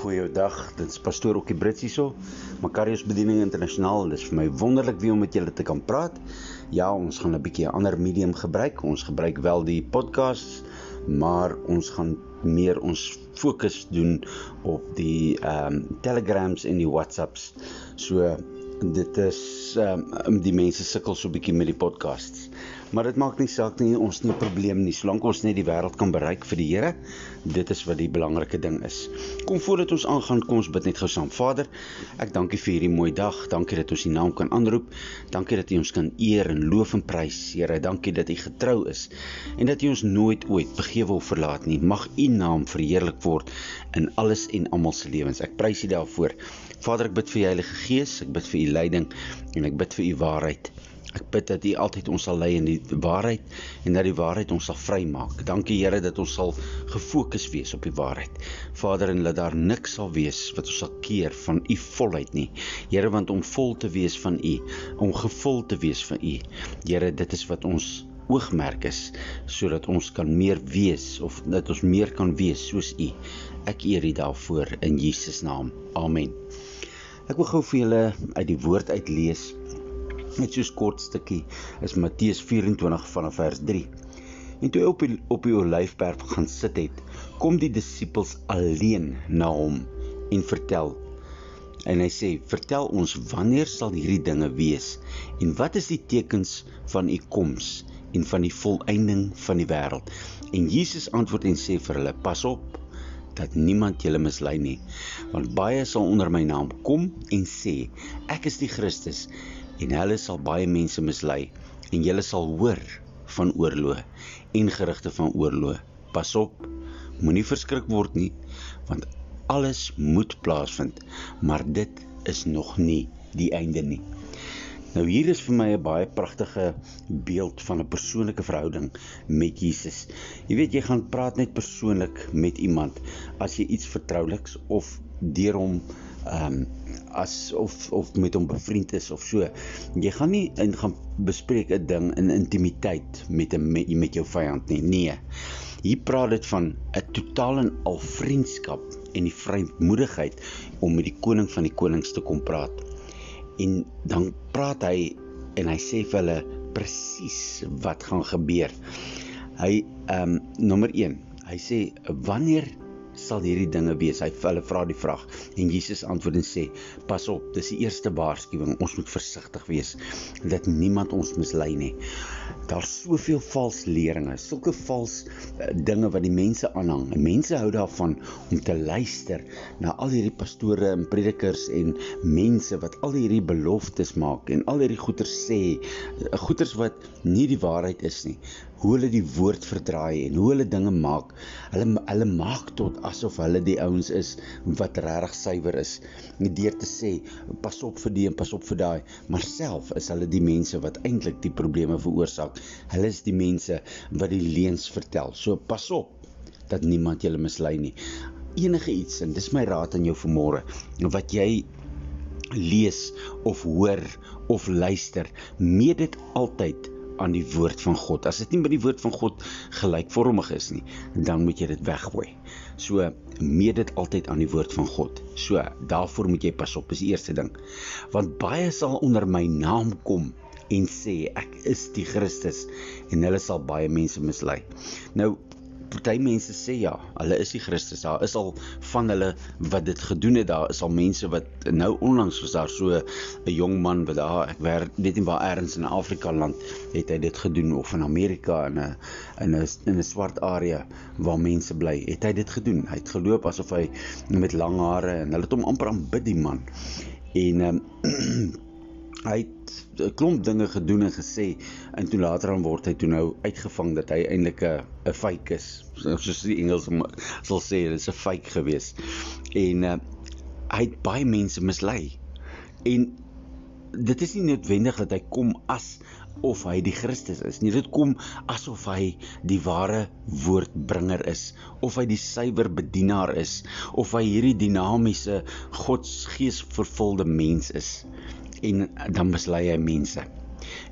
Goeiedag, dit is pastoor Okkie Brits hierso. Makarius Bediening Internasionaal. Dit is vir my wonderlik weer om met julle te kan praat. Ja, ons gaan 'n bietjie 'n ander medium gebruik. Ons gebruik wel die podcast, maar ons gaan meer ons fokus doen op die ehm um, Telegrams en die WhatsApps. So dit is ehm um, die mense sukkel so 'n bietjie met die podcasts. Maar dit maak nie saak nie, ons het nie 'n probleem nie, solank ons net die wêreld kan bereik vir die Here. Dit is wat die belangrike ding is. Kom voordat ons aangaan, kom ons bid net gou saam. Vader, ek dank U vir hierdie mooi dag. Dankie dat ons U naam kan aanroep. Dankie dat U ons kan eer en loof en prys, Here. Dankie dat U getrou is en dat U ons nooit ooit begewe of verlaat nie. Mag U naam verheerlik word in alles en almal se lewens. Ek prys U daarvoor. Vader, ek bid vir U Heilige Gees, ek bid vir U leiding en ek bid vir U waarheid. Ek bid dat U altyd ons sal lei in die waarheid en dat die waarheid ons sal vrymaak. Dankie Here dat ons sal gefokus wees op die waarheid. Vader, en laat daar niks sal wees wat ons sal keer van U volheid nie. Here, want om vol te wees van U, om gevul te wees van U. Here, dit is wat ons oogmerk is sodat ons kan meer wees of dat ons meer kan wees soos U. Ek eer U daarvoor in Jesus naam. Amen. Ek wil gou vir julle uit die woord uit lees net so 'n kort stukkie is Matteus 24 vanaf vers 3. En toe hy op die, op die olyfberg gaan sit het, kom die disippels alleen na hom en vertel. En hy sê: "Vertel ons wanneer sal hierdie dinge wees en wat is die tekens van u koms en van die volëinding van die wêreld?" En Jesus antwoord en sê vir hulle: "Pas op dat niemand julle mislei nie, want baie sal onder my naam kom en sê: Ek is die Christus." En hulle sal baie mense mislei en julle sal hoor van oorlog en gerugte van oorlog. Pas op, moenie verskrik word nie, want alles moet plaasvind, maar dit is nog nie die einde nie. Nou hier is vir my 'n baie pragtige beeld van 'n persoonlike verhouding met Jesus. Jy weet jy gaan praat net persoonlik met iemand as jy iets vertrouliks of deur hom ehm um, as of of met hom bevriend is of so. Jy gaan nie in gaan bespreek 'n ding in intimiteit met 'n met, met jou vyand nie. Nee. Hier praat dit van 'n totaal en al vriendskap en die vrymoedigheid om met die koning van die konings te kom praat. En dan praat hy en hy sê vir hulle presies wat gaan gebeur. Hy ehm um, nommer 1. Hy sê wanneer sal hierdie dinge wees? Hy hulle vra die vraag en Jesus antwoord en sê: "Pas op, dis die eerste waarskuwing. Ons moet versigtig wees dat niemand ons mislei nie. Daar's soveel vals leringe, sulke vals uh, dinge wat die mense aanhang. En mense hou daarvan om te luister na al hierdie pastore en predikers en mense wat al hierdie beloftes maak en al hierdie goeters sê, uh, goeters wat nie die waarheid is nie hoe hulle die woord verdraai en hoe hulle dinge maak. Hulle hulle maak tot asof hulle die ouens is wat regtig suiwer is. Deur te sê pas op vir die en pas op vir daai, maar self is hulle die mense wat eintlik die probleme veroorsaak. Hulle is die mense wat die leuns vertel. So pas op dat niemand julle mislei nie. Enige iets en dis my raad aan jou vanmôre wat jy lees of hoor of luister, meet dit altyd aan die woord van God. As dit nie met die woord van God gelykvormig is nie, dan moet jy dit weggooi. So meet dit altyd aan die woord van God. So daarvoor moet jy pas op, is die eerste ding. Want baie sal onder my naam kom en sê ek is die Christus en hulle sal baie mense mislei. Nou party mense sê ja, hulle is die Christus. Daar is al van hulle wat dit gedoen het. Daar is al mense wat nou onlangs was daar so 'n jong man wat daar ek werk weet nie waar elders in Afrika land het hy dit gedoen of in Amerika in 'n in 'n in 'n swart area waar mense bly. Het hy dit gedoen? Hy het geloop asof hy met lang hare en hulle het hom amper aanbid die man. En ehm um, hy het 'n klomp dinge gedoen en gesê en toe later aan word hy toe nou uitgevang dat hy eintlik 'n 'n fake is. Soos die Engels sal sê dit is 'n fake gewees. En uh, hy het baie mense mislei. En dit is nie noodwendig dat hy kom as of hy die Christus is nie. Dit kom asof hy die ware woordbringer is of hy die suiwer bedienaar is of hy hierdie dinamiese godsgees vervulde mens is en dan mislei hy mense.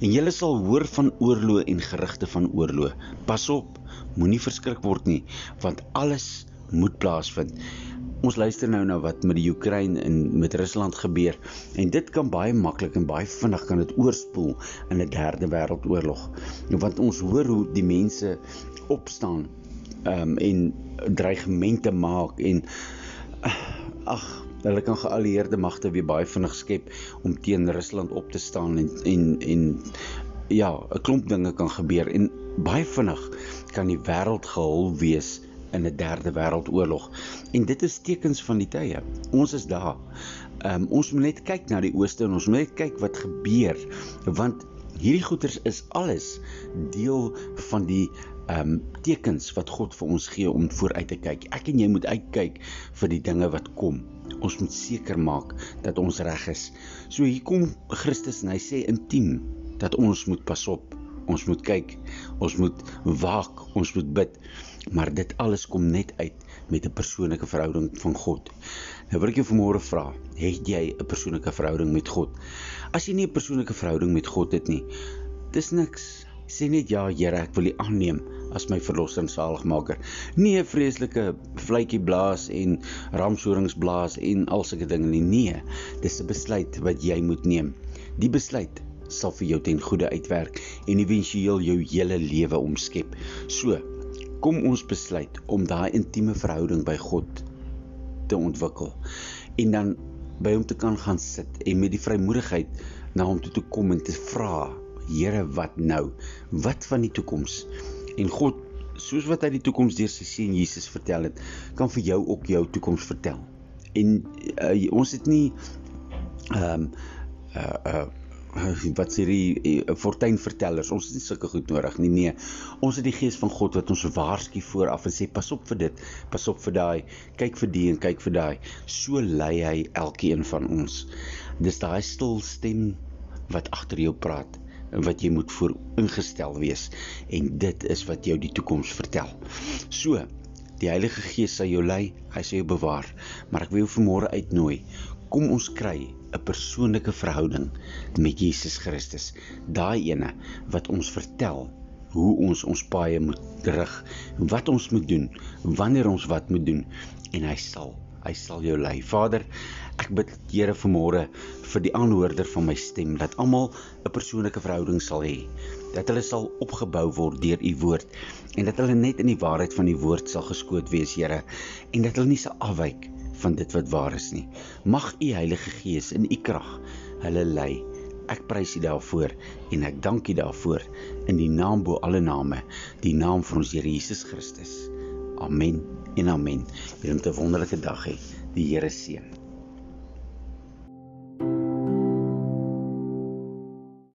En julle sal hoor van oorlog en gerugte van oorlog. Pas op, moenie verskrik word nie, want alles moet plaasvind. ons luister nou na wat met die Oekraïne en met Rusland gebeur en dit kan baie maklik en baie vinnig kan dit oorspoel in 'n derde wêreldoorlog. Want ons hoor hoe die mense opstaan um, en dreigemente maak en ag hulle kan geallieerde magte weer baie vinnig skep om teen Rusland op te staan en en en ja, 'n klomp dinge kan gebeur en baie vinnig kan die wêreld gehul wees in 'n derde wêreldoorlog. En dit is tekens van die tye. Ons is daar. Ehm um, ons moet net kyk na die ooste en ons moet net kyk wat gebeur want hierdie goeters is alles deel van die ehm um, tekens wat God vir ons gee om vooruit te kyk. Ek en jy moet uitkyk vir die dinge wat kom. Ons moet seker maak dat ons reg is. So hier kom Christus en hy sê intiem dat ons moet pas op. Ons moet kyk. Ons moet waak. Ons moet bid maar dit alles kom net uit met 'n persoonlike verhouding van God. Nou wil ek jou vanmôre vra, het jy 'n persoonlike verhouding met God? As jy nie 'n persoonlike verhouding met God het nie, dis niks. Sê net ja, Here, ek wil U aanneem as my verlosser en saligmaker. Nie 'n vreeslike vletjie blaas en ramshorings blaas en al sulke dinge nie. Nee, dis 'n besluit wat jy moet neem. Die besluit sal vir jou ten goeie uitwerk en éventueel jou hele lewe omskep. So, kom ons besluit om daai intieme verhouding by God te ontwikkel en dan by hom te kan gaan sit en met die vrymoedigheid na hom toe te kom en te vra Here wat nou wat van die toekoms en God soos wat hy die toekoms deur sy seun Jesus vertel het kan vir jou ook jou toekoms vertel. En uh, ons het nie ehm um, uh uh wat sê die eh, fortuinvertellers ons het nie sulke goed nodig nie nee. Ons het die gees van God wat ons waarsku vooraf en sê pas op vir dit pas op vir daai kyk vir die en kyk vir daai. So lei hy elkeen van ons. Dis daai stil stem wat agter jou praat wat jy moet voor ingestel wees en dit is wat jou die toekoms vertel so Die Heilige Gees sal jou lei, hy sal jou bewaar. Maar ek wil jou vanmôre uitnooi, kom ons kry 'n persoonlike verhouding met Jesus Christus. Daai ene wat ons vertel hoe ons ons paaie moet rig, wat ons moet doen, wanneer ons wat moet doen en hy sal hy sal jou lei. Vader, ek bid Here vanmôre vir die aanhoorder van my stem dat almal 'n persoonlike verhouding sal hê. Dat hulle sal opgebou word deur u woord en dat hulle net in die waarheid van die woord sal geskoot wees, Here, en dat hulle nie sal afwyk van dit wat waar is nie. Mag u Heilige Gees in u krag hulle lei. Ek prys U daarvoor en ek dank U daarvoor in die naam bo alle name, die naam van ons Here Jesus Christus. Amen en amen. Jy moet 'n wonderlike dag hê. Die Here seën.